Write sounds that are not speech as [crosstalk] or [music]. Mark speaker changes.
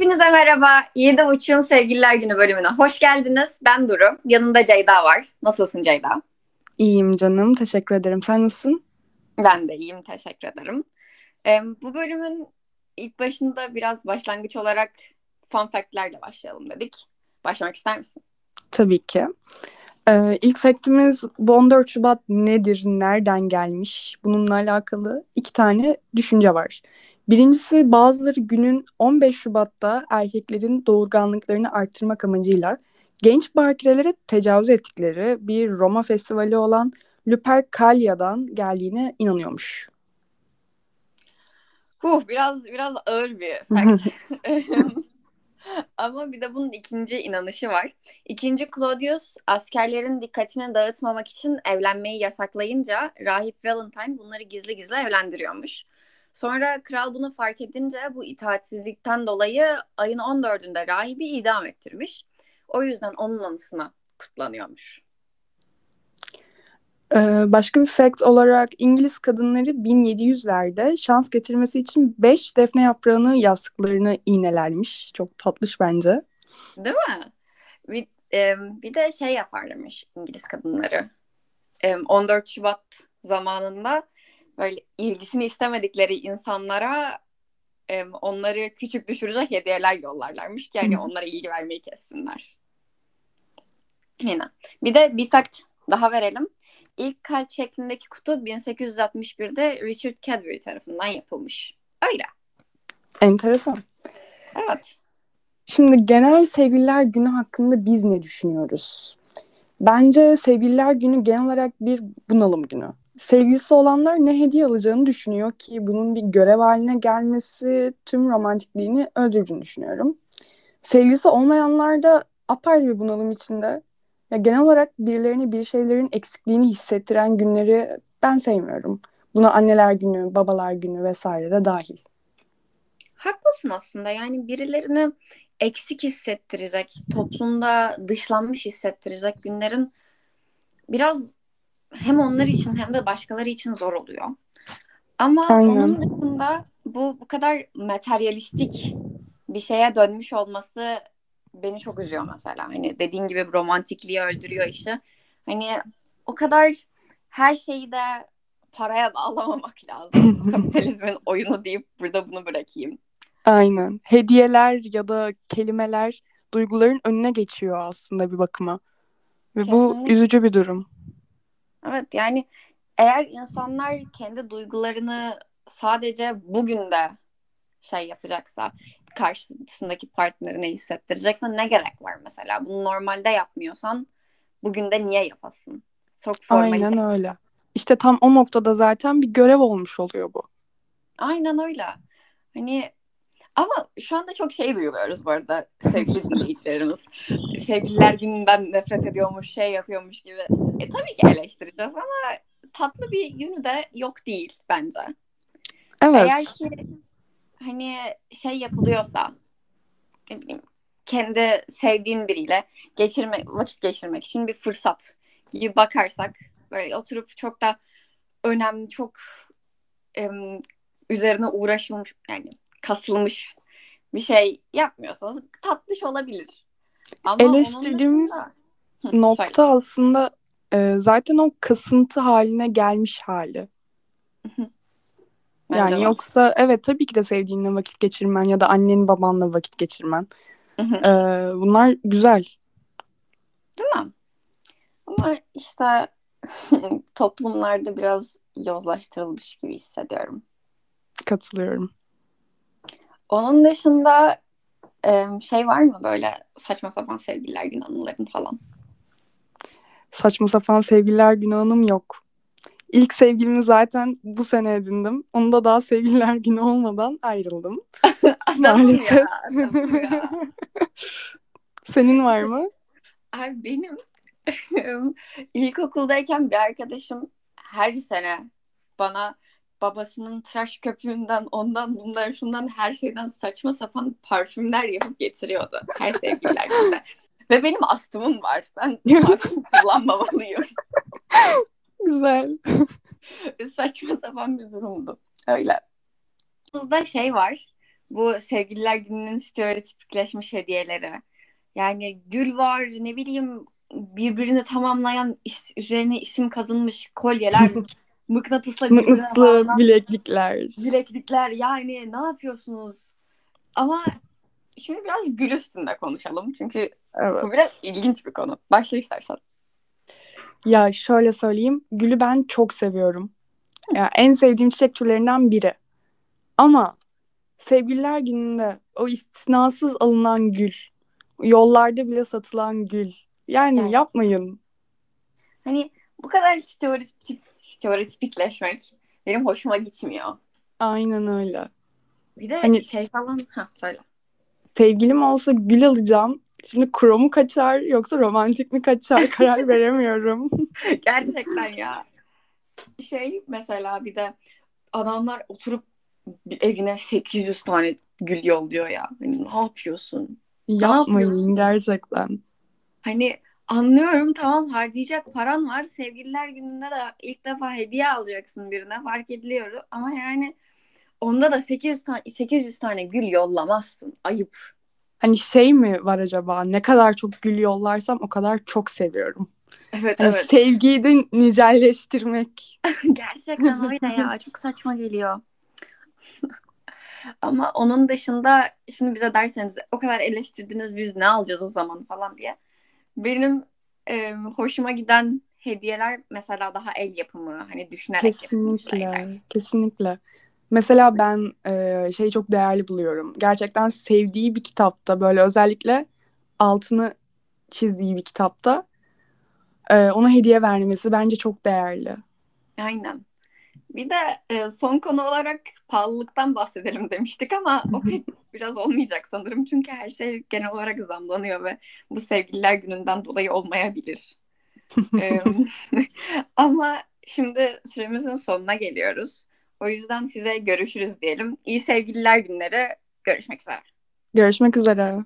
Speaker 1: Hepinize merhaba. Yedi Uç'un Sevgililer Günü bölümüne hoş geldiniz. Ben Duru. Yanında Ceyda var. Nasılsın Ceyda?
Speaker 2: İyiyim canım. Teşekkür ederim. Sen nasılsın?
Speaker 1: Ben de iyiyim. Teşekkür ederim. Ee, bu bölümün ilk başında biraz başlangıç olarak fun fact'lerle başlayalım dedik. Başlamak ister misin?
Speaker 2: Tabii ki. Ee, ilk fact'imiz bu 14 Şubat nedir, nereden gelmiş? Bununla alakalı iki tane düşünce var. Birincisi bazıları günün 15 Şubat'ta erkeklerin doğurganlıklarını arttırmak amacıyla genç bakirelere tecavüz ettikleri bir Roma festivali olan Lupercalia'dan geldiğine inanıyormuş.
Speaker 1: Huh, biraz biraz ağır bir fact. [laughs] [laughs] Ama bir de bunun ikinci inanışı var. İkinci Claudius askerlerin dikkatini dağıtmamak için evlenmeyi yasaklayınca rahip Valentine bunları gizli gizli evlendiriyormuş. Sonra kral bunu fark edince bu itaatsizlikten dolayı ayın 14'ünde rahibi idam ettirmiş. O yüzden onun anısına kutlanıyormuş.
Speaker 2: Ee, başka bir fact olarak İngiliz kadınları 1700'lerde şans getirmesi için 5 defne yaprağını yastıklarını iğnelermiş. Çok tatlış bence.
Speaker 1: Değil mi? Bir, e, bir de şey yaparlarmış İngiliz kadınları. E, 14 Şubat zamanında böyle ilgisini istemedikleri insanlara e, onları küçük düşürecek hediyeler yollarlarmış ki yani onlara ilgi vermeyi kessinler. Yine. Bir de bir fact daha verelim. İlk kalp şeklindeki kutu 1861'de Richard Cadbury tarafından yapılmış. Öyle.
Speaker 2: Enteresan.
Speaker 1: Evet.
Speaker 2: Şimdi genel sevgililer günü hakkında biz ne düşünüyoruz? Bence sevgililer günü genel olarak bir bunalım günü. Sevgilisi olanlar ne hediye alacağını düşünüyor ki bunun bir görev haline gelmesi tüm romantikliğini öldürdüğünü düşünüyorum. Sevgilisi olmayanlar da apayrı bir bunalım içinde. Ya genel olarak birilerine bir şeylerin eksikliğini hissettiren günleri ben sevmiyorum. Buna anneler günü, babalar günü vesaire de dahil.
Speaker 1: Haklısın aslında. Yani birilerini eksik hissettirecek, toplumda dışlanmış hissettirecek günlerin biraz hem onlar için hem de başkaları için zor oluyor. Ama Aynen. onun dışında bu bu kadar materyalistik bir şeye dönmüş olması beni çok üzüyor mesela. Hani dediğin gibi romantikliği öldürüyor işte. Hani o kadar her şeyi de paraya [laughs] bağlamamak lazım. [laughs] Kapitalizmin oyunu deyip burada bunu bırakayım.
Speaker 2: Aynen. Hediyeler ya da kelimeler duyguların önüne geçiyor aslında bir bakıma. Ve Kesinlikle. bu üzücü bir durum.
Speaker 1: Evet yani eğer insanlar kendi duygularını sadece bugün de şey yapacaksa karşısındaki partnerine hissettirecekse ne gerek var mesela? Bunu normalde yapmıyorsan bugün de niye yapasın?
Speaker 2: Çok formalite. Aynen öyle. İşte tam o noktada zaten bir görev olmuş oluyor bu.
Speaker 1: Aynen öyle. Hani ama şu anda çok şey duyuyoruz bu arada sevgili dinleyicilerimiz. Sevgililer gününden nefret ediyormuş, şey yapıyormuş gibi. E tabii ki eleştireceğiz ama tatlı bir yönü de yok değil bence. Evet. Eğer ki hani şey yapılıyorsa ne bileyim kendi sevdiğin biriyle geçirme vakit geçirmek için bir fırsat gibi bakarsak böyle oturup çok da önemli çok em, üzerine uğraşılmış yani kasılmış bir şey yapmıyorsanız tatlış olabilir.
Speaker 2: Ama Eleştirdiğimiz dışında... nokta söyle. aslında e, zaten o kasıntı haline gelmiş hali. yani var. yoksa evet tabii ki de sevdiğinle vakit geçirmen ya da annenin babanla vakit geçirmen. e, bunlar güzel.
Speaker 1: Değil mi? Ama işte [laughs] toplumlarda biraz yozlaştırılmış gibi hissediyorum.
Speaker 2: Katılıyorum.
Speaker 1: Onun dışında şey var mı böyle saçma sapan sevgililer gün anıların falan?
Speaker 2: Saçma sapan sevgililer günü anım yok. İlk sevgilimi zaten bu sene edindim. Onu da daha sevgililer günü olmadan ayrıldım. [laughs] Maalesef. Ya, ya. [laughs] Senin var mı?
Speaker 1: Ay benim [laughs] ilkokuldayken bir arkadaşım her sene bana babasının tıraş köpüğünden ondan bundan şundan her şeyden saçma sapan parfümler yapıp getiriyordu her sevgililer günde. Ve benim astımım var. Ben [laughs] parfüm kullanmamalıyım.
Speaker 2: Güzel.
Speaker 1: saçma sapan bir durumdu. Öyle. Buzda şey var. bu sevgililer gününün stereotipleşmiş hediyeleri. Yani gül var ne bileyim birbirini tamamlayan is- üzerine isim kazınmış kolyeler, [laughs] mıknatısla
Speaker 2: Mıknatıslı bileklikler.
Speaker 1: bileklikler yani ne yapıyorsunuz? Ama şimdi biraz gül üstünde konuşalım çünkü
Speaker 2: Evet.
Speaker 1: bu biraz ilginç bir konu. Başla istersen.
Speaker 2: Ya şöyle söyleyeyim. Gülü ben çok seviyorum. Ya en sevdiğim çiçek türlerinden biri. Ama sevgililer gününde o istisnasız alınan gül. Yollarda bile satılan gül. Yani
Speaker 1: Evet.
Speaker 2: yapmayın.
Speaker 1: Hani bu kadar stereotip, stereotipikleşmek benim hoşuma gitmiyor.
Speaker 2: Aynen öyle.
Speaker 1: Bir de
Speaker 2: Hani-
Speaker 1: şey falan ha söyle.
Speaker 2: Sevgilim olsa gül alacağım. Şimdi kromu kaçar yoksa romantik mi kaçar [laughs] karar veremiyorum. [laughs]
Speaker 1: Gerçekten ya. Şey mesela bir de adamlar oturup evine 800 tane gül yolluyor ya. Hani ne yapıyorsun?
Speaker 2: Yapmayın
Speaker 1: yapıyorsun?
Speaker 2: gerçekten.
Speaker 1: Hani anlıyorum tamam harcayacak paran var. Sevgililer gününde de ilk defa hediye alacaksın birine fark ediliyor. Ama yani onda da 800 tane 800 tane gül yollamazsın. Ayıp.
Speaker 2: Hani şey mi var acaba? Ne kadar çok gül yollarsam o kadar çok seviyorum.
Speaker 1: Evet
Speaker 2: Hani
Speaker 1: evet.
Speaker 2: sevgiyi de nicelleştirmek. [laughs]
Speaker 1: Gerçekten öyle ya. Çok saçma geliyor. [laughs] Ama onun dışında şimdi bize derseniz o kadar eleştirdiniz biz ne alacağız o zaman falan diye. Benim e, hoşuma giden hediyeler mesela daha el yapımı hani düşünerek
Speaker 2: Kesinlikle, kesinlikle. Mesela ben e, şeyi çok değerli buluyorum. Gerçekten sevdiği bir kitapta böyle özellikle altını çizdiği bir kitapta e, ona hediye vermesi bence çok değerli.
Speaker 1: Aynen. Bir de e, son konu olarak pahalılıktan bahsedelim demiştik ama o [laughs] pek biraz olmayacak sanırım. Çünkü her şey genel olarak zamlanıyor ve bu sevgililer gününden dolayı olmayabilir. [laughs] [laughs] Ama şimdi süremizin sonuna geliyoruz. O yüzden size görüşürüz diyelim. İyi sevgililer günleri. Görüşmek üzere.
Speaker 2: Görüşmek üzere.